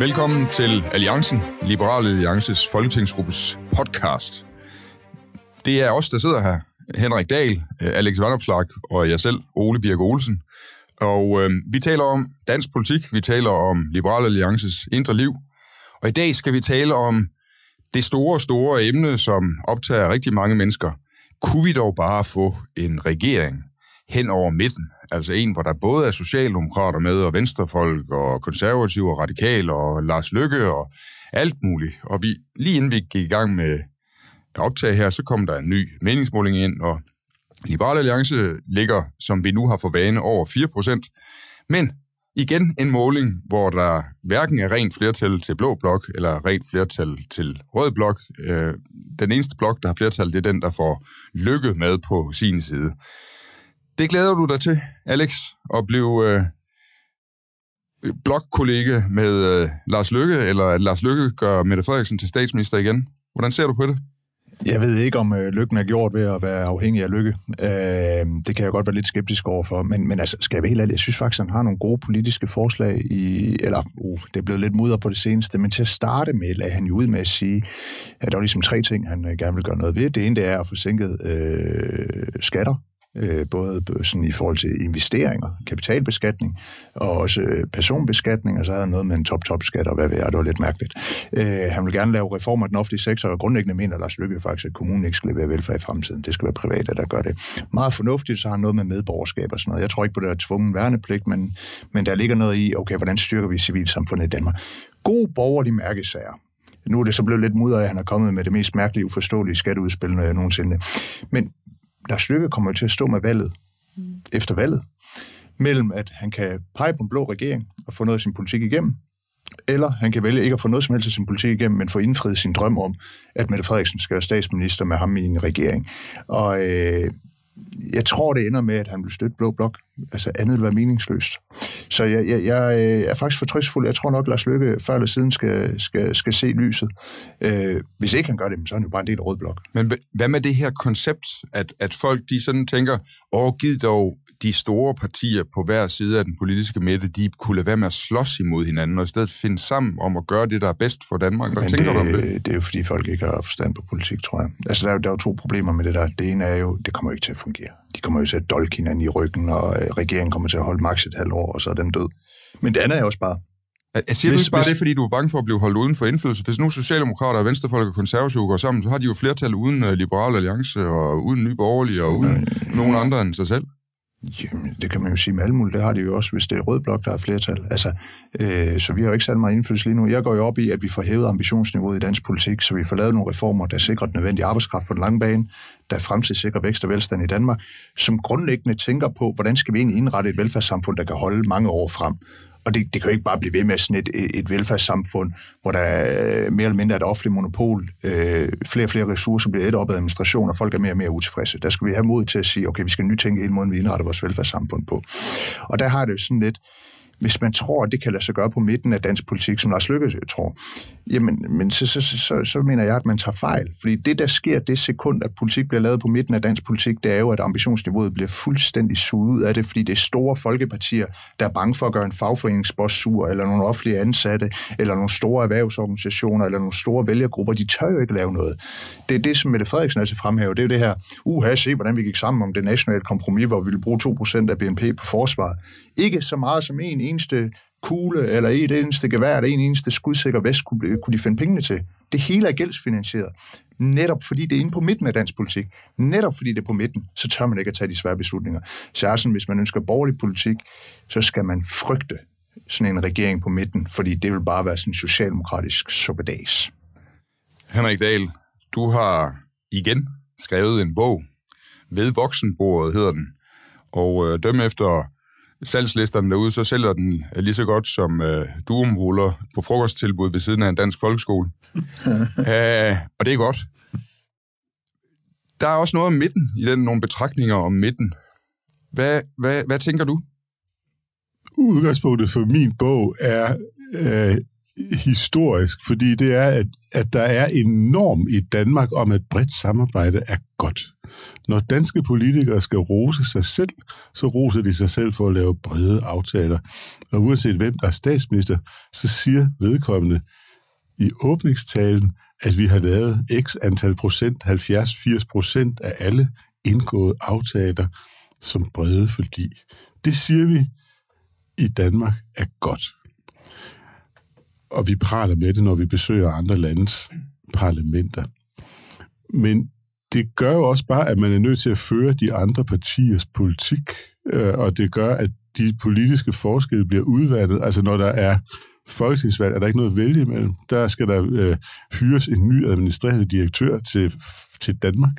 Velkommen til Alliancen, Liberale Alliances Folketingsgruppes podcast. Det er os, der sidder her. Henrik Dahl, øh, Alex Vandopslag og jeg selv, Ole Birk Olsen. Og øh, vi taler om dansk politik, vi taler om Liberale Alliances indre liv. Og i dag skal vi tale om det store, store emne, som optager rigtig mange mennesker. Kunne vi dog bare få en regering hen over midten? Altså en, hvor der både er socialdemokrater med, og venstrefolk, og konservative, og radikale, og Lars Lykke, og alt muligt. Og vi, lige inden vi gik i gang med at optage her, så kom der en ny meningsmåling ind, og Liberal Alliance ligger, som vi nu har for vane, over 4%. Men igen en måling, hvor der hverken er rent flertal til blå blok, eller rent flertal til rød blok. Øh, den eneste blok, der har flertal, det er den, der får lykke med på sin side. Det glæder du dig til, Alex, at blive øh, blokkollega med øh, Lars Lykke, eller at Lars Lykke gør Mette Frederiksen til statsminister igen. Hvordan ser du på det? Jeg ved ikke, om øh, lykken er gjort ved at være afhængig af lykke. Øh, det kan jeg godt være lidt skeptisk overfor. Men, men altså, skal jeg være helt ærlig, jeg synes faktisk, han har nogle gode politiske forslag i... Eller, uh, det er blevet lidt mudder på det seneste, men til at starte med, lagde han jo ud med at sige, at der var ligesom tre ting, han øh, gerne vil gøre noget ved. Det ene, det er at få sænket øh, skatter øh, både sådan i forhold til investeringer, kapitalbeskatning og også øh, personbeskatning, og så havde han noget med en top-top-skat, og hvad ved jeg, det var lidt mærkeligt. Øh, han vil gerne lave reformer af den offentlige sektor, og grundlæggende mener Lars Lykke faktisk, at kommunen ikke skal levere velfærd i fremtiden. Det skal være private, der gør det. Meget fornuftigt, så har han noget med medborgerskab og sådan noget. Jeg tror ikke på det der tvungen værnepligt, men, men der ligger noget i, okay, hvordan styrker vi civilsamfundet i Danmark? God borgerlig mærkesager. Nu er det så blevet lidt mudder, at han er kommet med det mest mærkelige, uforståelige skatteudspil nogensinde. Men Lars Løkke kommer til at stå med valget mm. efter valget, mellem at han kan pege på en blå regering og få noget af sin politik igennem, eller han kan vælge ikke at få noget som helst af sin politik igennem, men få indfriet sin drøm om, at Mette Frederiksen skal være statsminister med ham i en regering. Og øh, jeg tror, det ender med, at han vil støtte Blå Blok. Altså andet vil være meningsløst. Så jeg, jeg, jeg øh, er faktisk fortrystfuld. Jeg tror nok, Lars Løkke før eller siden skal, skal, skal se lyset. Øh, hvis ikke han gør det, så er han jo bare en del af Rød Blok. Men hvad med det her koncept, at, at folk de sådan tænker, åh, giv dog de store partier på hver side af den politiske midte, de kunne lade være med at slås imod hinanden, og i stedet finde sammen om at gøre det, der er bedst for Danmark. Hvad Men tænker det, du om det? Det er jo fordi, folk ikke har forstand på politik, tror jeg. Altså, der er, der er jo to problemer med det der. Det ene er jo, det kommer ikke til at fungere. De kommer jo til at dolke hinanden i ryggen, og øh, regeringen kommer til at holde maks et halvt år, og så er den død. Men det andet er også bare, jeg siger hvis, du ikke bare hvis... det, fordi du er bange for at blive holdt uden for indflydelse? Hvis nu Socialdemokrater og Venstrefolk og Konservative går sammen, så har de jo flertal uden uh, Liberal Alliance og uden Nye Borgerlige og uden øh, nogen andre end sig selv. Jamen, det kan man jo sige med alle mulige. Det har de jo også, hvis det er rød blok, der er flertal. Altså, øh, så vi har jo ikke særlig meget indflydelse lige nu. Jeg går jo op i, at vi får hævet ambitionsniveauet i dansk politik, så vi får lavet nogle reformer, der sikrer den nødvendige arbejdskraft på den lange bane, der fremtidssikrer vækst og velstand i Danmark, som grundlæggende tænker på, hvordan skal vi egentlig indrette et velfærdssamfund, der kan holde mange år frem. Og det, det kan jo ikke bare blive ved med sådan et, et velfærdssamfund, hvor der er mere eller mindre et offentligt monopol. Øh, flere og flere ressourcer bliver et op af administration, og folk er mere og mere utilfredse. Der skal vi have mod til at sige, okay, vi skal nytænke hele måden, vi indretter vores velfærdssamfund på. Og der har det sådan lidt, hvis man tror, at det kan lade sig gøre på midten af dansk politik, som Lars Lykke tror, jamen men så, så, så, så mener jeg, at man tager fejl. Fordi det, der sker det sekund, at politik bliver lavet på midten af dansk politik, det er jo, at ambitionsniveauet bliver fuldstændig suget ud af det, fordi det er store folkepartier, der er bange for at gøre en fagforeningsboss sur, eller nogle offentlige ansatte, eller nogle store erhvervsorganisationer, eller nogle store vælgergrupper. De tør jo ikke lave noget. Det er det, som Mette Frederiksen altså fremhæver. Det er jo det her, uha, se, hvordan vi gik sammen om det nationale kompromis, hvor vi ville bruge 2% af BNP på forsvar. Ikke så meget som en eneste kugle, eller et eneste gevær, eller en eneste skudsikker vest kunne, kunne de finde pengene til. Det hele er gældsfinansieret. Netop fordi det er inde på midten af dansk politik. Netop fordi det er på midten, så tør man ikke at tage de svære beslutninger. Så er sådan, hvis man ønsker borgerlig politik, så skal man frygte sådan en regering på midten, fordi det vil bare være sådan en socialdemokratisk suppedags. Henrik Dahl, du har igen skrevet en bog. Ved voksenbordet hedder den. Og øh, dem efter salgslisterne derude, så sælger den lige så godt som øh, duumruller på frokosttilbud ved siden af en dansk folkeskole. Æh, og det er godt. Der er også noget om midten i den, nogle betragtninger om midten. Hvad, hvad, hvad tænker du? Udgangspunktet for min bog er øh, historisk, fordi det er, at, at der er en norm i Danmark om, at bredt samarbejde er godt. Når danske politikere skal rose sig selv, så roser de sig selv for at lave brede aftaler. Og uanset hvem der er statsminister, så siger vedkommende i åbningstalen, at vi har lavet x antal procent, 70-80 procent af alle indgåede aftaler som brede fordi. Det siger vi i Danmark er godt. Og vi praler med det, når vi besøger andre landes parlamenter. Men det gør jo også bare, at man er nødt til at føre de andre partiers politik, øh, og det gør, at de politiske forskelle bliver udvandet. Altså når der er folketingsvalg, er der ikke noget at vælge imellem. Der skal der øh, hyres en ny administrerende direktør til, til Danmark,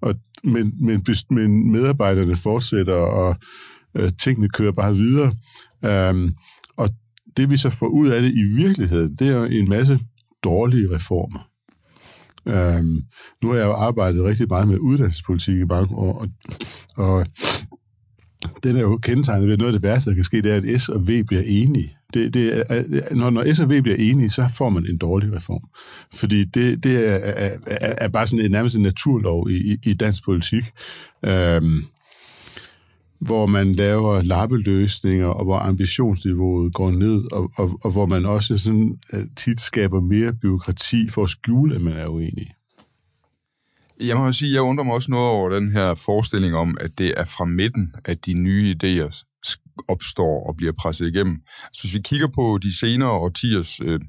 og, men, men, men medarbejderne fortsætter, og øh, tingene kører bare videre. Øh, det vi så får ud af det i virkeligheden, det er en masse dårlige reformer. Øhm, nu har jeg jo arbejdet rigtig meget med uddannelsespolitik i mange år, og, og den er jo kendetegnet ved, at noget af det værste, der kan ske, det er, at S og V bliver enige. Det, det er, når, når S og V bliver enige, så får man en dårlig reform. Fordi det, det er, er, er, bare sådan en nærmest en naturlov i, i dansk politik. Øhm, hvor man laver lappeløsninger, og hvor ambitionsniveauet går ned, og, og, og hvor man også sådan, øh, tit skaber mere byråkrati for at skjule, at man er uenig. Jeg må sige, jeg undrer mig også noget over den her forestilling om, at det er fra midten, at de nye idéer opstår og bliver presset igennem. Så hvis vi kigger på de senere årtiers øh,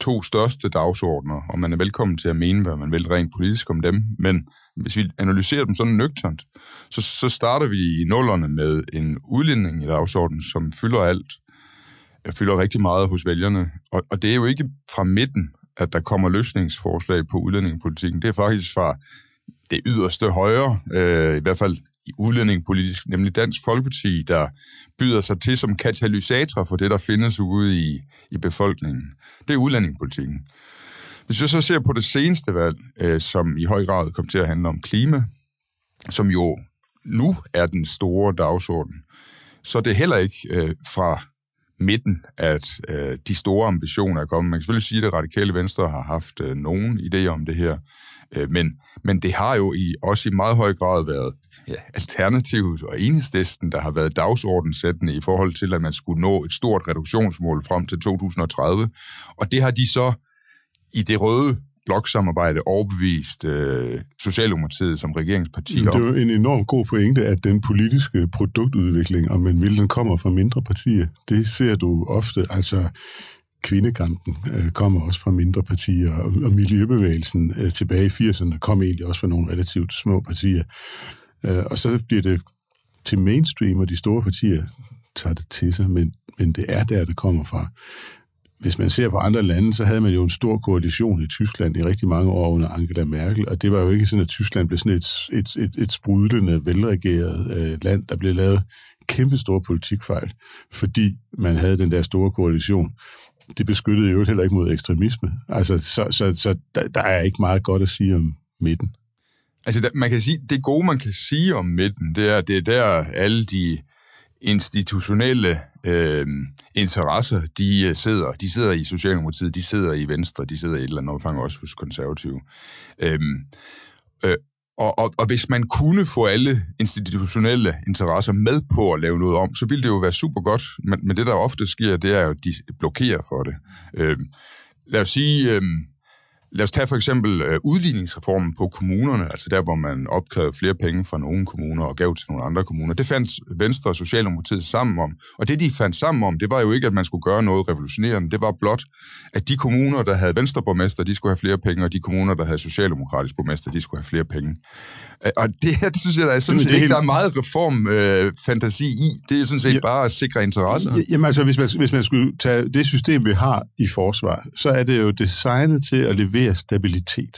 to største dagsordner, og man er velkommen til at mene, hvad man vil rent politisk om dem, men hvis vi analyserer dem sådan nøgternt, så, så starter vi i nullerne med en udlænding i dagsordenen, som fylder alt, øh, fylder rigtig meget hos vælgerne, og, og det er jo ikke fra midten, at der kommer løsningsforslag på udlændingepolitikken. Det er faktisk fra det yderste højre, øh, i hvert fald i udlændingepolitisk, nemlig Dansk Folkeparti, der byder sig til som katalysator for det, der findes ude i, i befolkningen. Det er udlændingepolitikken. Hvis vi så ser på det seneste valg, øh, som i høj grad kom til at handle om klima, som jo nu er den store dagsorden, så er det heller ikke øh, fra midten, at øh, de store ambitioner er kommet. Man kan selvfølgelig sige, at det radikale venstre har haft øh, nogen idéer om det her, øh, men, men det har jo i, også i meget høj grad været ja, Alternativet og Enhedslisten, der har været dagsordensættende i forhold til, at man skulle nå et stort reduktionsmål frem til 2030. Og det har de så i det røde bloksamarbejde overbevist øh, Socialdemokratiet som regeringsparti Det er jo en enorm god pointe, at den politiske produktudvikling, om man vil, den kommer fra mindre partier. Det ser du ofte, altså kvindekampen øh, kommer også fra mindre partier, og, og miljøbevægelsen øh, tilbage i 80'erne kom egentlig også fra nogle relativt små partier. Øh, og så bliver det til mainstream, og de store partier tager det til sig, men, men det er der, det kommer fra hvis man ser på andre lande, så havde man jo en stor koalition i Tyskland i rigtig mange år under Angela Merkel, og det var jo ikke sådan, at Tyskland blev sådan et, et, et, et sprudlende, velregeret øh, land, der blev lavet kæmpe store politikfejl, fordi man havde den der store koalition. Det beskyttede jo heller ikke mod ekstremisme. Altså, så, så, så der, der er ikke meget godt at sige om midten. Altså, der, man kan sige, det gode, man kan sige om midten, det er, det er der alle de institutionelle øh, interesser, de øh, sidder. De sidder i Socialdemokratiet, de sidder i Venstre, de sidder i et eller andet omfang også hos konservative. Øh, øh, og, og, og hvis man kunne få alle institutionelle interesser med på at lave noget om, så ville det jo være super godt. Men, men det, der ofte sker, det er jo, at de blokerer for det. Øh, lad os sige... Øh, Lad os tage for eksempel øh, udligningsreformen på kommunerne, altså der, hvor man opkrævede flere penge fra nogle kommuner og gav til nogle andre kommuner. Det fandt Venstre og Socialdemokratiet sammen om. Og det, de fandt sammen om, det var jo ikke, at man skulle gøre noget revolutionerende. Det var blot, at de kommuner, der havde Venstreborgmester, de skulle have flere penge, og de kommuner, der havde Socialdemokratisk borgmester, de skulle have flere penge. Øh, og det her, det synes jeg, der er sådan set ikke, helt... der er meget reformfantasi øh, i. Det er sådan set ja, bare at sikre interesser. Jamen altså, hvis man, hvis man skulle tage det system, vi har i forsvar, så er det jo designet til at levere levere stabilitet.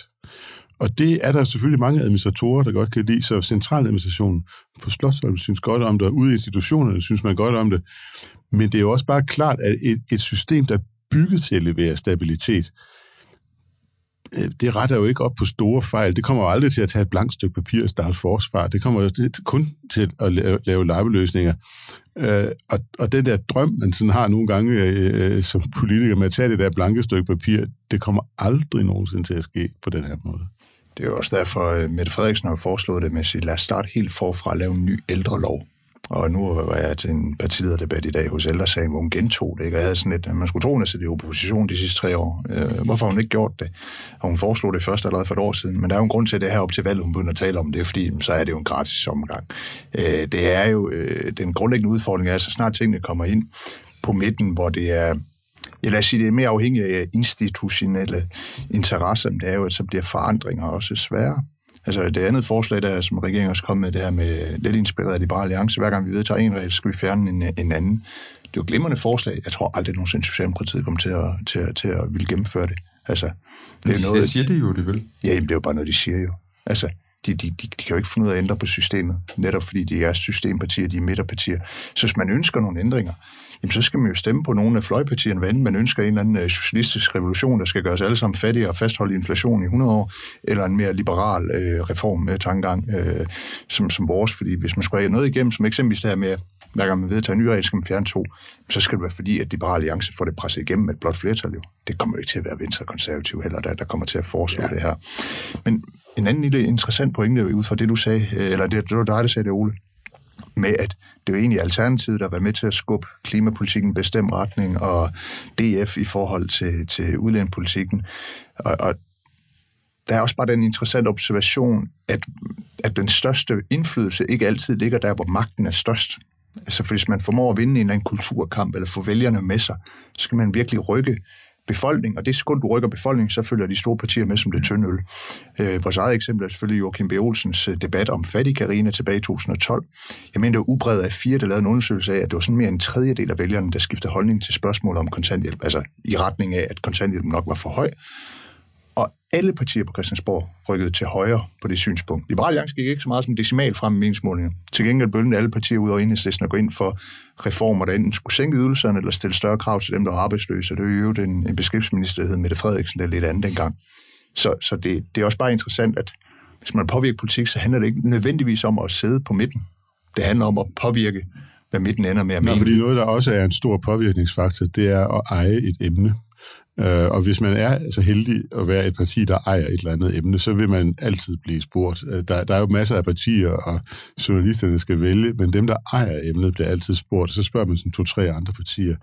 Og det er der selvfølgelig mange administratorer, der godt kan lide, så centraladministrationen på Slottsholm synes godt om det, og ude i institutionerne synes man godt om det. Men det er jo også bare klart, at et, et system, der er bygget til at levere stabilitet, øh, Øh, det retter jo ikke op på store fejl. Det kommer jo aldrig til at tage et blankt stykke papir og starte forsvar. Det kommer jo kun til at lave, lave lappeløsninger. Øh, og, og den der drøm, man sådan har nogle gange øh, øh, som politiker med at tage det der blanke stykke papir, det kommer aldrig nogensinde til at ske på den her måde. Det er jo også derfor, at Mette Frederiksen har foreslået det med at sige, lad os starte helt forfra at lave en ny ældrelov. Og nu var jeg til en partilederdebat i dag hos Ældresagen, hvor hun gentog det. Ikke? Og jeg havde sådan lidt, at man skulle tro, at hun i opposition de sidste tre år. Øh, hvorfor har hun ikke gjort det? Og hun foreslog det først allerede for et år siden. Men der er jo en grund til, at det her op til valget, hun begynder at tale om det, fordi så er det jo en gratis omgang. Øh, det er jo øh, den grundlæggende udfordring, er, så snart tingene kommer ind på midten, hvor det er ja, lad os sige, det er mere afhængigt af institutionelle interesser, det er jo, at så bliver forandringer også svære. Altså det andet forslag, der, som regeringen også kom med, det her med lidt inspireret af Liberale Alliance, hver gang vi vedtager en regel, skal vi fjerne en, en anden. Det er jo glimrende forslag. Jeg tror aldrig nogensinde Socialdemokratiet kommer til at, til, at, til at ville gennemføre det. Altså, det, er noget, det siger de jo, de vil. Ja, jamen, det er jo bare noget, de siger jo. Altså, de, de, de, de kan jo ikke finde ud af at ændre på systemet, netop fordi de er systempartier, de er midterpartier. Så hvis man ønsker nogle ændringer, jamen så skal man jo stemme på nogle af fløjpartierne, hvad man ønsker en eller anden øh, socialistisk revolution, der skal gøre os alle sammen fattige og fastholde inflation i 100 år, eller en mere liberal øh, reform øh, tankegang øh, som, som vores, fordi hvis man skulle have noget igennem, som eksempelvis det her med, hver gang man vedtager en ny regel, skal man fjerne to, så skal det være fordi, at Liberale Alliance får det presset igennem med et blot flertal. Jo. Det kommer jo ikke til at være venstre konservativ heller, der, der kommer til at foreslå ja. det her. Men en anden lille interessant pointe ud fra det, du sagde, øh, eller det, det var dig, der sagde det, Ole, med, at det er egentlig Alternativet, der var med til at skubbe klimapolitikken i bestemt retning, og DF i forhold til, til udlændingepolitikken. Og, og der er også bare den interessante observation, at, at den største indflydelse ikke altid ligger der, hvor magten er størst. Altså, for hvis man formår at vinde en eller anden kulturkamp, eller få vælgerne med sig, så skal man virkelig rykke befolkning, og det sekund, du rykker befolkningen, så følger de store partier med som det tynde øl. Øh, vores eget eksempel er selvfølgelig Joachim B. Olsens øh, debat om fattig Karina tilbage i 2012. Jeg mener, det var ubredet af fire, der lavede en undersøgelse af, at det var sådan mere en tredjedel af vælgerne, der skiftede holdning til spørgsmål om kontanthjælp, altså i retning af, at kontanthjælpen nok var for høj alle partier på Christiansborg rykkede til højre på det synspunkt. Liberal Alliance gik ikke så meget som decimal frem i meningsmålingen. Til gengæld bølgede alle partier ud over enhedslisten at gå ind for reformer, der enten skulle sænke ydelserne eller stille større krav til dem, der var arbejdsløse. Det er jo en, en beskæftigelsesminister, der hed Mette Frederiksen, der er lidt andet dengang. Så, så det, det er også bare interessant, at hvis man påvirker politik, så handler det ikke nødvendigvis om at sidde på midten. Det handler om at påvirke, hvad midten ender med at mene. Nå, fordi noget, der også er en stor påvirkningsfaktor, det er at eje et emne. Øh, og hvis man er så heldig at være et parti, der ejer et eller andet emne, så vil man altid blive spurgt. Øh, der, der er jo masser af partier, og journalisterne skal vælge, men dem, der ejer emnet, bliver altid spurgt. Så spørger man sådan to-tre andre partier.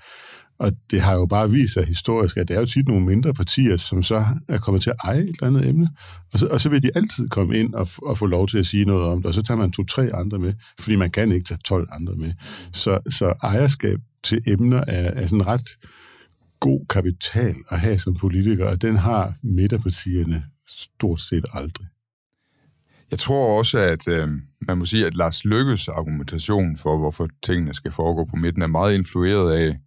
Og det har jo bare vist sig historisk, at det er jo tit nogle mindre partier, som så er kommet til at eje et eller andet emne. Og så, og så vil de altid komme ind og, og få lov til at sige noget om det. Og så tager man to-tre andre med, fordi man kan ikke tage 12 andre med. Så, så ejerskab til emner er, er sådan ret god kapital at have som politiker, og den har midterpartierne stort set aldrig. Jeg tror også, at øh, man må sige, at Lars Lykkes argumentation for, hvorfor tingene skal foregå på midten, er meget influeret af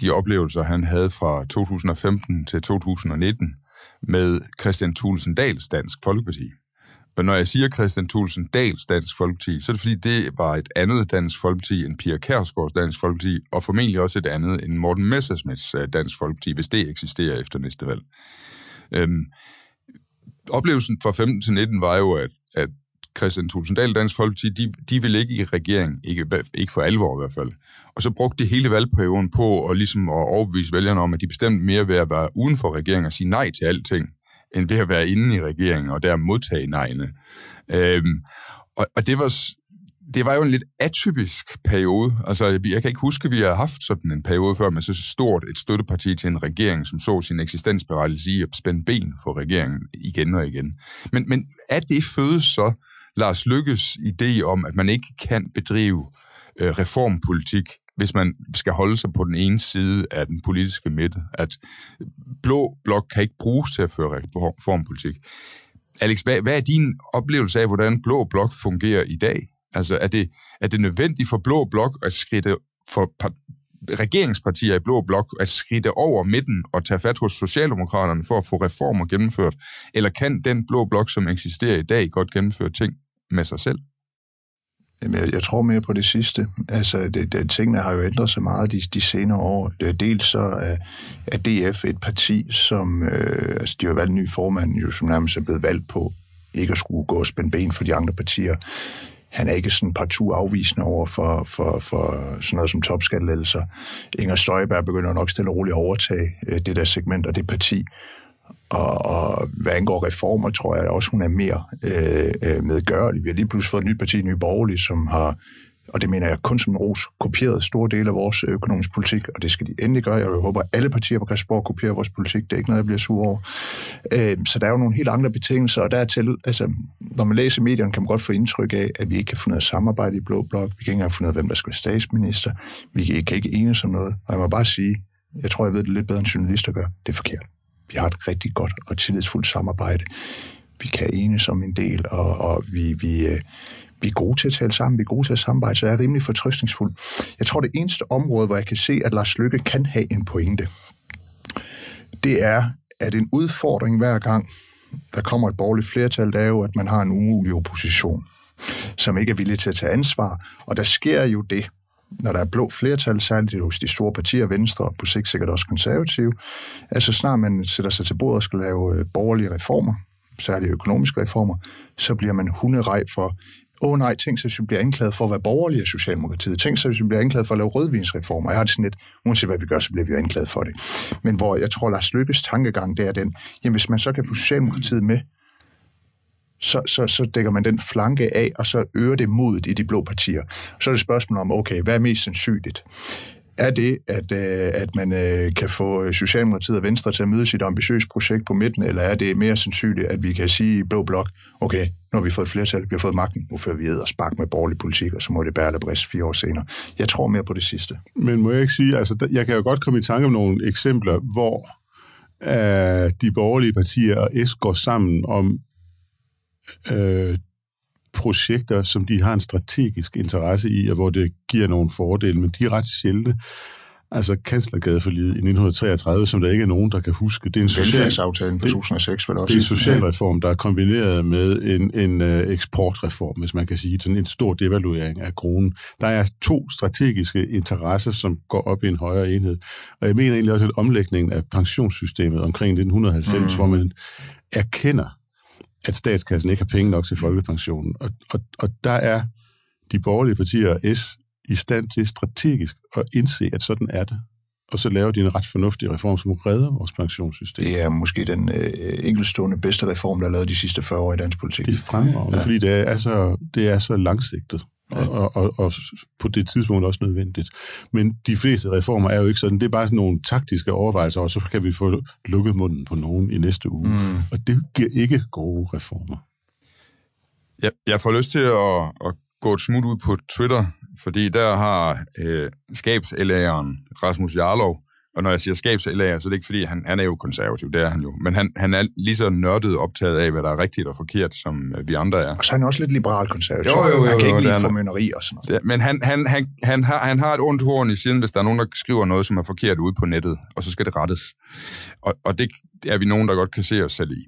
de oplevelser, han havde fra 2015 til 2019 med Christian Thulesen Dahls Dansk Folkeparti. Og når jeg siger Christian Thulsen Dals Dansk Folkeparti, så er det fordi, det var et andet Dansk Folkeparti end Pia Kærsgaards Dansk Folkeparti, og formentlig også et andet end Morten Messersmiths øh, Dansk Folkeparti, hvis det eksisterer efter næste valg. Øhm, oplevelsen fra 15 til 19 var jo, at, at Christian Tulsendal Dansk Folkeparti, de, de ville ikke i regering, ikke, ikke for alvor i hvert fald. Og så brugte de hele valgperioden på at, ligesom at overbevise vælgerne om, at de bestemt mere ved at være uden for regeringen og sige nej til alting, end ved at være inde i regeringen og der modtage nejene. Øhm, og, og det var, det var jo en lidt atypisk periode. Altså, jeg kan ikke huske, at vi har haft sådan en periode før med så stort et støtteparti til en regering, som så sin eksistensberettigelse i at spænde ben for regeringen igen og igen. Men, men er det fødes så Lars Lykkes idé om, at man ikke kan bedrive øh, reformpolitik hvis man skal holde sig på den ene side af den politiske midte, at blå blok kan ikke bruges til at føre reformpolitik. Alex, hvad, hvad er din oplevelse af, hvordan blå blok fungerer i dag? Altså, er det, er det nødvendigt for blå blok at skride for regeringspartier i blå blok at skride over midten og tage fat hos Socialdemokraterne for at få reformer gennemført? Eller kan den blå blok, som eksisterer i dag, godt gennemføre ting med sig selv? Jamen, jeg, jeg tror mere på det sidste. Altså, det, det, tingene har jo ændret sig meget de, de senere år. Øh, dels så er, er DF et parti, som... Øh, altså, de har valgt en ny formand, jo, som nærmest er blevet valgt på ikke at skulle gå og spænde ben for de andre partier. Han er ikke sådan partout afvisende over for, for, for sådan noget som topskattelettelser. Inger Støjberg begynder nok stille og roligt at overtage øh, det der segment og det parti. Og, og hvad angår reformer, tror jeg også, hun er mere øh, øh medgørlig. Vi har lige pludselig fået et nyt parti, Nye Borgerlige, som har og det mener jeg kun som en ros, kopieret store dele af vores økonomiske politik, og det skal de endelig gøre. Jeg håber, at alle partier på Christiansborg kopierer vores politik. Det er ikke noget, jeg bliver sur over. Øh, så der er jo nogle helt andre betingelser, og dertil, altså, når man læser medierne, kan man godt få indtryk af, at vi ikke kan få noget samarbejde i Blå Blok. Vi kan ikke engang få noget, hvem der skal være statsminister. Vi kan ikke enes om noget. Og jeg må bare sige, jeg tror, jeg ved det lidt bedre end journalister gør. Det er forkert. Vi har et rigtig godt og tillidsfuldt samarbejde. Vi kan enes om en del, og, og vi, vi, øh, vi er gode til at tale sammen, vi er gode til at samarbejde, så jeg er rimelig fortrøstningsfuld. Jeg tror, det eneste område, hvor jeg kan se, at Lars Lykke kan have en pointe, det er, at en udfordring hver gang, der kommer et borgerligt flertal, det er jo, at man har en umulig opposition, som ikke er villig til at tage ansvar. Og der sker jo det, når der er blå flertal, særligt hos de store partier, Venstre og på sigt sikkert også konservative, altså snart man sætter sig til bordet og skal lave øh, borgerlige reformer, særligt økonomiske reformer, så bliver man hunderej for, åh oh, nej, tænk så, hvis vi bliver anklaget for at være borgerlige af Socialdemokratiet. Tænk så, hvis vi bliver anklaget for at lave rødvinsreformer. Jeg har det sådan lidt, uanset hvad vi gør, så bliver vi jo anklaget for det. Men hvor jeg tror, Lars Lykkes tankegang, det er den, jamen hvis man så kan få Socialdemokratiet med, så, så, så dækker man den flanke af, og så øger det modet i de blå partier. Så er det spørgsmål om, okay, hvad er mest sandsynligt? er det, at, øh, at man øh, kan få Socialdemokratiet og Venstre til at møde sit ambitiøse projekt på midten, eller er det mere sandsynligt, at vi kan sige i Blå Blok, okay, nu har vi fået et flertal, vi har fået magten, nu fører vi ed og spark med borgerlig politik, og så må det bære eller brist fire år senere. Jeg tror mere på det sidste. Men må jeg ikke sige, altså jeg kan jo godt komme i tanke om nogle eksempler, hvor øh, de borgerlige partier og S går sammen om øh, projekter, som de har en strategisk interesse i, og hvor det giver nogle fordele, men de er ret sjældne. Altså kanslergadeforliget i 1933, som der ikke er nogen, der kan huske. Det er en social... på 2006, vel også. Det er en socialreform, der er kombineret med en, en uh, eksportreform, hvis man kan sige. Sådan en stor devaluering af kronen. Der er to strategiske interesser, som går op i en højere enhed. Og jeg mener egentlig også, at omlægningen af pensionssystemet omkring 1990, mm. hvor man erkender, at statskassen ikke har penge nok til folkepensionen. Og, og, og der er de borgerlige partier S i stand til strategisk at indse, at sådan er det. Og så laver de en ret fornuftig reform, som redder vores pensionssystem. Det er måske den øh, enkeltstående bedste reform, der er lavet de sidste 40 år i dansk politik. Det er fremragende, ja. fordi det er, så, det er så langsigtet. Og, og, og på det tidspunkt også nødvendigt. Men de fleste reformer er jo ikke sådan. Det er bare sådan nogle taktiske overvejelser, og så kan vi få lukket munden på nogen i næste uge. Mm. Og det giver ikke gode reformer. Ja, jeg får lyst til at, at gå et smut ud på Twitter, fordi der har øh, skabsælageren Rasmus Jarlov og når jeg siger skabselager, så er det ikke fordi, han, han er jo konservativ, det er han jo. Men han, han er lige så nørdet optaget af, hvad der er rigtigt og forkert, som øh, vi andre er. Og så er han også lidt liberal konservativ. Jo, jo, jo, han kan ikke lide formynderi og sådan noget. Ja, men han, han, han, han, har, han har et ondt horn i siden, hvis der er nogen, der skriver noget, som er forkert ude på nettet, og så skal det rettes. Og, og det er vi nogen, der godt kan se os selv i.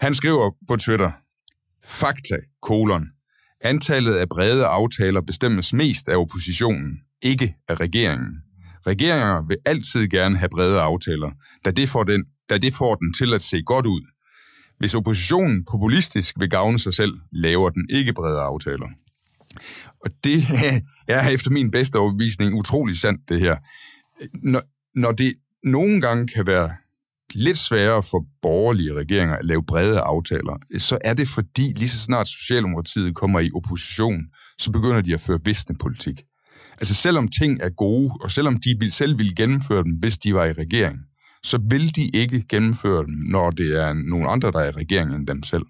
Han skriver på Twitter, fakta, kolon, antallet af brede aftaler bestemmes mest af oppositionen, ikke af regeringen. Regeringer vil altid gerne have brede aftaler, da det, får den, da det får den til at se godt ud. Hvis oppositionen populistisk vil gavne sig selv, laver den ikke brede aftaler. Og det er efter min bedste overbevisning utrolig sandt, det her. Når, når det nogle gange kan være lidt sværere for borgerlige regeringer at lave brede aftaler, så er det fordi, lige så snart Socialdemokratiet kommer i opposition, så begynder de at føre visne politik. Altså selvom ting er gode, og selvom de selv ville gennemføre dem, hvis de var i regering, så vil de ikke gennemføre dem, når det er nogle andre, der er i regeringen end dem selv.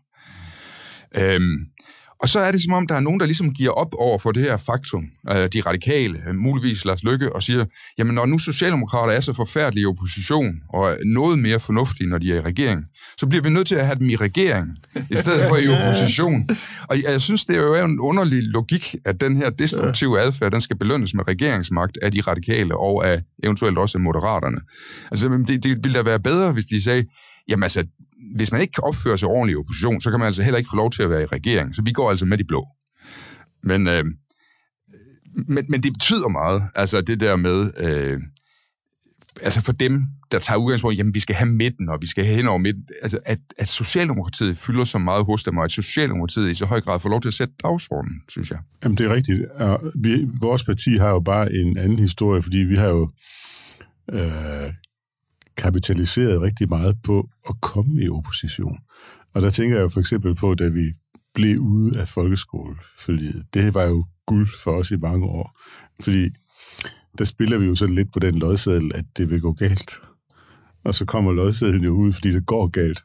Øhm, og så er det som om, der er nogen, der ligesom giver op over for det her faktum, øh, de radikale, øh, muligvis Lars Lykke, og siger, jamen når nu Socialdemokrater er så forfærdelige i opposition, og noget mere fornuftige, når de er i regering, så bliver vi nødt til at have dem i regering, i stedet for i opposition. Og jeg synes, det er jo en underlig logik, at den her destruktive adfærd, den skal belønnes med regeringsmagt af de radikale, og af eventuelt også af moderaterne. Altså, det, det ville da være bedre, hvis de sagde, jamen altså, hvis man ikke kan opføre sig ordentligt i opposition, så kan man altså heller ikke få lov til at være i regering. Så vi går altså med de blå. Men øh, Men, men det betyder meget, altså det der med, øh, altså for dem, der tager udgangspunkt, jamen vi skal have midten, og vi skal have hen over midten, altså at, at Socialdemokratiet fylder så meget hos dem, og at Socialdemokratiet i så høj grad får lov til at sætte dagsordenen, synes jeg. Jamen det er rigtigt. Og vi, vores parti har jo bare en anden historie, fordi vi har jo øh, kapitaliseret rigtig meget på at komme i opposition. Og der tænker jeg jo for eksempel på, da vi blev ude af folkeskoleforliget. Det var jo guld for os i mange år. Fordi der spiller vi jo sådan lidt på den lodseddel, at det vil gå galt. Og så kommer lodsedlen jo ud, fordi det går galt.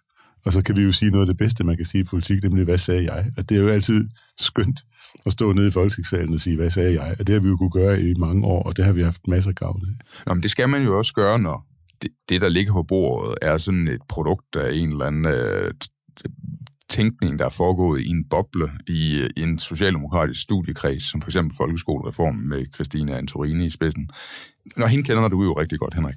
Og så kan vi jo sige noget af det bedste, man kan sige i politik, nemlig, hvad sagde jeg? Og det er jo altid skønt at stå nede i folketingssalen og sige, hvad sagde jeg? Og det har vi jo kunne gøre i mange år, og det har vi haft masser af gavn af. Nå, men det skal man jo også gøre, når det, det, der ligger på bordet, er sådan et produkt af en eller anden øh, tænkning, der er foregået i en boble i, i en socialdemokratisk studiekreds, som for eksempel folkeskolereformen med Christine Antorini i spidsen. Når hende kender du jo rigtig godt, Henrik.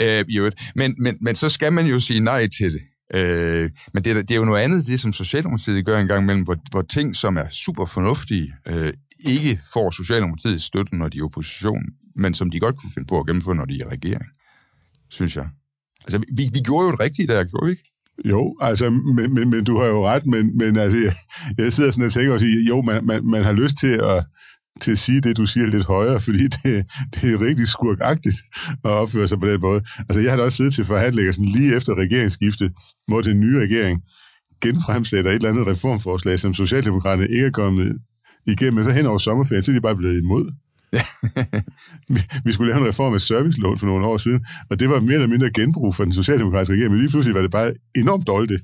Øh, jo. Men, men, men så skal man jo sige nej til det. Øh, men det er, det er jo noget andet, det som Socialdemokratiet gør en gang imellem, hvor, hvor ting, som er super fornuftige, øh, ikke får Socialdemokratiets støtte, når de er opposition, men som de godt kunne finde på at gennemføre, når de er i regering, synes jeg. Altså, vi, vi gjorde jo det rigtige der, gjorde vi ikke? Jo, altså, men, men, men du har jo ret, men, men altså, jeg, jeg sidder sådan og tænker og siger, jo, man, man, man har lyst til at, til at sige det, du siger lidt højere, fordi det, det er rigtig skurkagtigt at opføre sig på den måde. Altså, jeg har da også siddet til forhandlinger sådan lige efter regeringsskiftet, hvor den nye regering genfremsætter et eller andet reformforslag, som Socialdemokraterne ikke er kommet igennem, men så hen over sommerferien, så er de bare blevet imod. vi skulle lave en reform af servicelån for nogle år siden, og det var mere eller mindre genbrug for den socialdemokratiske regering, men lige pludselig var det bare enormt dårligt,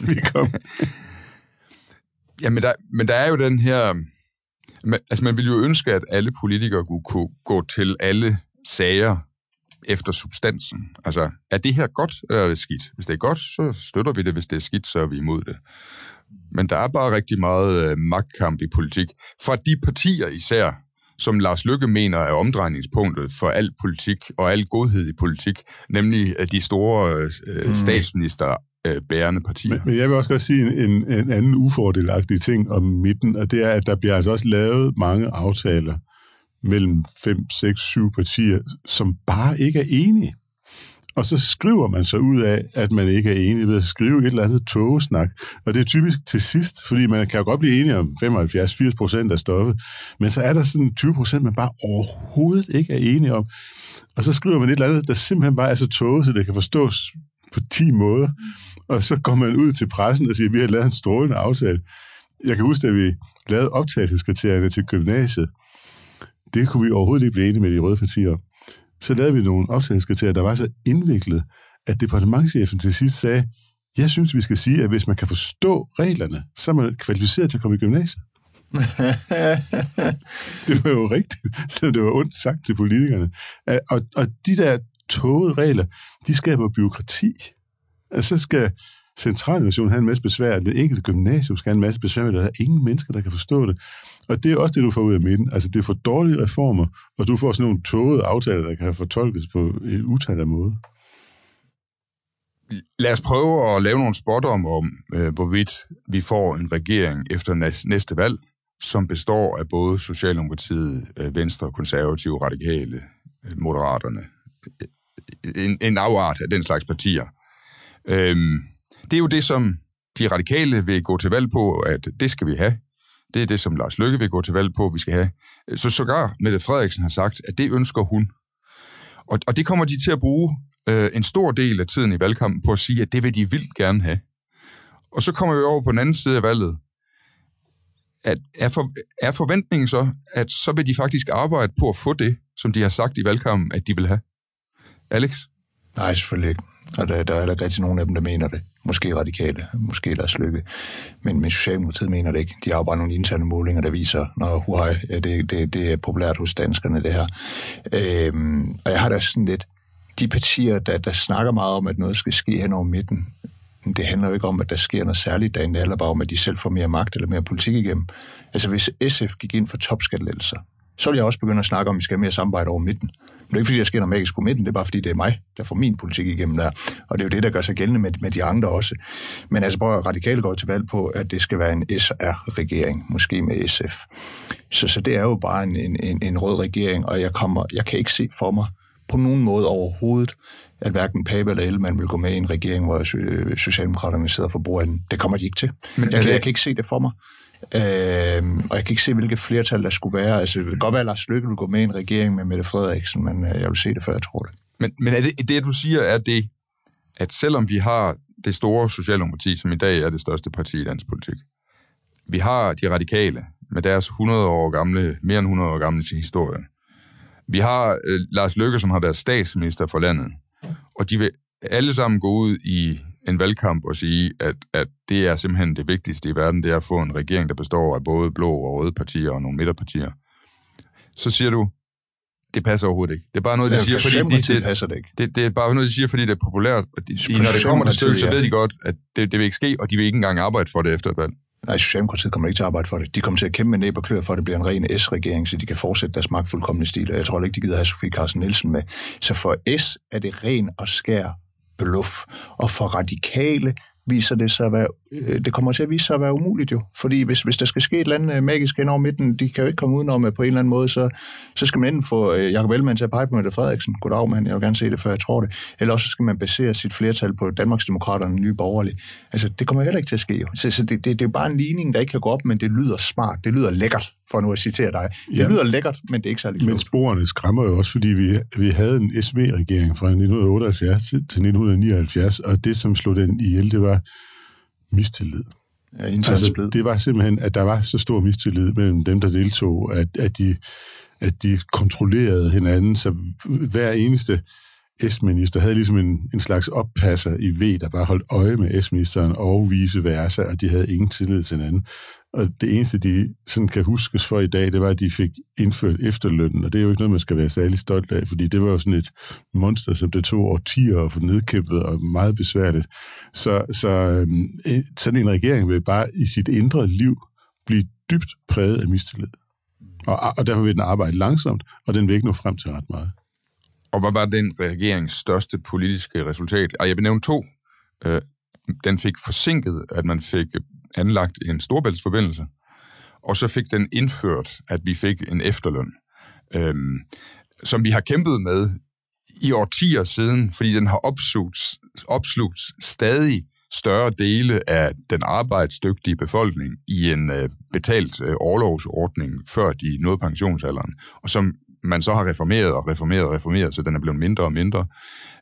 vi kom. ja, men der, men der er jo den her... Man, altså, man ville jo ønske, at alle politikere kunne, kunne gå til alle sager efter substansen. Altså, er det her godt, eller er det skidt? Hvis det er godt, så støtter vi det. Hvis det er skidt, så er vi imod det. Men der er bare rigtig meget øh, magtkamp i politik. Fra de partier især, som Lars Lykke mener er omdrejningspunktet for al politik og al godhed i politik, nemlig de store øh, mm. statsminister øh, bærende partier. Men, men jeg vil også godt sige en, en anden ufordelagtig ting om midten, og det er, at der bliver altså også lavet mange aftaler mellem 5, 6, 7 partier, som bare ikke er enige. Og så skriver man så ud af, at man ikke er enig ved at skrive et eller andet togesnak. Og det er typisk til sidst, fordi man kan jo godt blive enige om 75-80 procent af stoffet, men så er der sådan 20 procent, man bare overhovedet ikke er enige om. Og så skriver man et eller andet, der simpelthen bare er så tåget, så det kan forstås på 10 måder. Og så går man ud til pressen og siger, at vi har lavet en strålende aftale. Jeg kan huske, at vi lavede optagelseskriterierne til gymnasiet. Det kunne vi overhovedet ikke blive enige med de røde partier om så lavede vi nogle optagelseskriterier, der var så indviklet, at departementchefen til sidst sagde, jeg synes, vi skal sige, at hvis man kan forstå reglerne, så er man kvalificeret til at komme i gymnasiet. det var jo rigtigt, så det var ondt sagt til politikerne. Og, og de der tågede regler, de skaber byråkrati. Altså, så skal centralversionen have en masse besvær, den enkelte gymnasium skal have en masse besvær, men der er ingen mennesker, der kan forstå det. Og det er også det, du får ud af midten. Altså, det er for dårlige reformer, og du får sådan nogle tågede aftaler, der kan fortolkes på en utal af måde. Lad os prøve at lave nogle spotter om, om øh, hvorvidt vi får en regering efter næste valg, som består af både Socialdemokratiet, øh, Venstre, Konservative, Radikale, øh, Moderaterne. En, en afart af den slags partier. Øhm, det er jo det, som de radikale vil gå til valg på, at det skal vi have. Det er det, som Lars Løkke vil gå til valg på, vi skal have. Så sågar Mette Frederiksen har sagt, at det ønsker hun. Og, og det kommer de til at bruge øh, en stor del af tiden i valgkampen på at sige, at det vil de vildt gerne have. Og så kommer vi over på den anden side af valget. At er, for, er forventningen så, at så vil de faktisk arbejde på at få det, som de har sagt i valgkampen, at de vil have? Alex? Nej, selvfølgelig ikke. Og der, der er der rigtig nogen af dem, der mener det. Måske radikale, måske deres lykke. Men, men Socialdemokratiet mener det ikke. De har jo bare nogle interne målinger, der viser, når huaj, det, det, det er populært hos danskerne, det her. Øhm, og jeg har da sådan lidt, de partier, der, der snakker meget om, at noget skal ske hen over midten, det handler jo ikke om, at der sker noget særligt dagen, det handler bare om, at de selv får mere magt eller mere politik igennem. Altså hvis SF gik ind for topskattelettelser, så ville jeg også begynde at snakke om, at vi skal have mere samarbejde over midten. Men det er ikke, fordi der sker noget magisk på midten, det er bare, fordi det er mig, der får min politik igennem der. Og det er jo det, der gør sig gældende med, med de andre også. Men altså, prøv at radikale går til valg på, at det skal være en SR-regering, måske med SF. Så, så det er jo bare en, en, en rød regering, og jeg, kommer, jeg kan ikke se for mig på nogen måde overhovedet, at hverken Pape eller Ellemann vil gå med i en regering, hvor Socialdemokraterne sidder for bordenden. Det kommer de ikke til. Men, jeg, jeg kan ikke se det for mig. Øh, og jeg kan ikke se, hvilket flertal der skulle være. Altså, det kan godt være, at Lars Løkke vil gå med i en regering med Mette Frederiksen, men øh, jeg vil se det, før jeg tror det. Men, men er det, det, du siger, er det, at selvom vi har det store Socialdemokrati, som i dag er det største parti i dansk politik, vi har de radikale med deres 100 år gamle, mere end 100 år gamle historie. Vi har øh, Lars Løkke, som har været statsminister for landet, og de vil alle sammen gå ud i en valgkamp og sige, at, at det er simpelthen det vigtigste i verden, det er at få en regering, der består af både blå og røde partier og nogle midterpartier. Så siger du, det passer overhovedet ikke. Det er bare noget, de ja, siger, fordi de, det, passer det, ikke. Det, det er bare noget, de siger, fordi det er populært. Og de, når det kommer til stykket, så ved de godt, at det, det vil ikke ske, og de vil ikke engang arbejde for det efter et valg. Nej, Socialdemokratiet kommer ikke til at arbejde for det. De kommer til at kæmpe med næb og klør for, at det bliver en ren S-regering, så de kan fortsætte deres magtfuldkommende stil. Og jeg tror ikke, de gider have Sofie Carsten Nielsen med. Så for S er det ren og skær bluff. Og for radikale viser det sig at være, øh, det kommer til at vise sig at være umuligt jo. Fordi hvis, hvis der skal ske et eller andet øh, magisk hen over midten, de kan jo ikke komme udenom, på en eller anden måde, så, så skal man enten få øh, Jacob Ellemann til at pege på Mette Frederiksen. Goddag, mand, jeg vil gerne se det, før jeg tror det. Eller også skal man basere sit flertal på Danmarksdemokraterne nye borgerlige. Altså, det kommer heller ikke til at ske jo. Så, så det, det, det er jo bare en ligning, der ikke kan gå op, men det lyder smart, det lyder lækkert, for nu at citere dig. Det ja. lyder lækkert, men det er ikke særlig klogt. Men sporene skræmmer jo også, fordi vi, vi havde en SV-regering fra 1978 til 1979, og det, som slog den ihjel, det var mistillid. Ja, altså, det var simpelthen, at der var så stor mistillid mellem dem, der deltog, at, at, de, at de kontrollerede hinanden, så hver eneste S-minister havde ligesom en, en slags oppasser i V, der bare holdt øje med S-ministeren og vice versa, og de havde ingen tillid til hinanden. Og det eneste, de sådan kan huskes for i dag, det var, at de fik indført efterlønnen, og det er jo ikke noget, man skal være særlig stolt af, fordi det var jo sådan et monster, som det tog årtier at få nedkæmpet, og meget besværligt. Så, så øhm, sådan en regering vil bare i sit indre liv blive dybt præget af mistillid. Og, og derfor vil den arbejde langsomt, og den vil ikke nå frem til ret meget. Og hvad var den regerings største politiske resultat? Og jeg vil nævne to. Øh, den fik forsinket, at man fik anlagt en storbæltsforbindelse, og så fik den indført, at vi fik en efterløn, øhm, som vi har kæmpet med i årtier siden, fordi den har opslugt, opslugt stadig større dele af den arbejdsdygtige befolkning i en øh, betalt øh, overlovsordning, før de nåede pensionsalderen, og som man så har reformeret og reformeret og reformeret, så den er blevet mindre og mindre.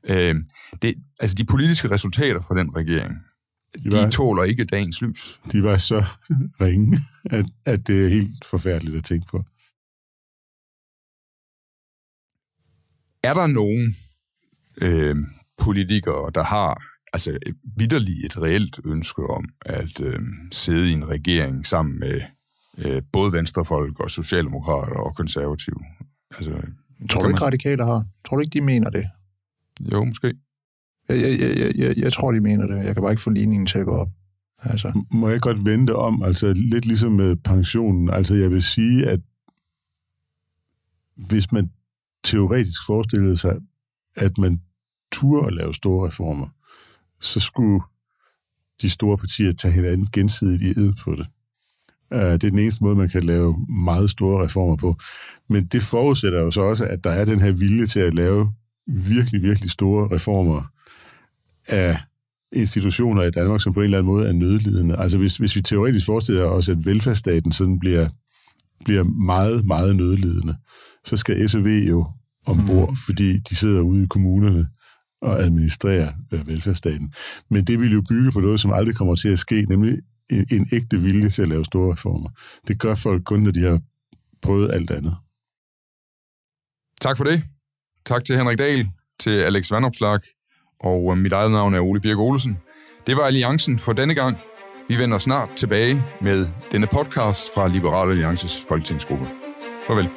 Øh, det, altså de politiske resultater for den regering, de, var, de tåler ikke dagens lys. De var så ringe, at, at det er helt forfærdeligt at tænke på. Er der nogen øh, politikere, der har altså vidderligt et reelt ønske om at øh, sidde i en regering sammen med øh, både venstrefolk og socialdemokrater og konservative? Altså, tror du ikke, man... radikaler har? Tror du ikke, de mener det? Jo, måske. Jeg, jeg, jeg, jeg, jeg tror, de mener det. Jeg kan bare ikke få ligningen til at gå op. Altså. Må jeg godt vente om, altså lidt ligesom med pensionen. Altså jeg vil sige, at hvis man teoretisk forestillede sig, at man turde at lave store reformer, så skulle de store partier tage hinanden gensidigt i ed på det. Øh, det er den eneste måde, man kan lave meget store reformer på. Men det forudsætter jo så også, at der er den her vilje til at lave virkelig, virkelig store reformer af institutioner i Danmark, som på en eller anden måde er nødlidende. Altså hvis, hvis vi teoretisk forestiller os, at velfærdsstaten sådan bliver, bliver meget, meget nødlidende, så skal SEV jo ombord, mm. fordi de sidder ude i kommunerne og administrerer øh, velfærdsstaten. Men det vil jo bygge på noget, som aldrig kommer til at ske, nemlig en, en ægte vilje til at lave store reformer. Det gør folk kun, når de har prøvet alt andet. Tak for det. Tak til Henrik Dahl, til Alex Vandopslag, og øh, mit eget navn er Ole Birk Olsen. Det var Alliancen for denne gang. Vi vender snart tilbage med denne podcast fra Liberale Alliances Folketingsgruppe. Farvel.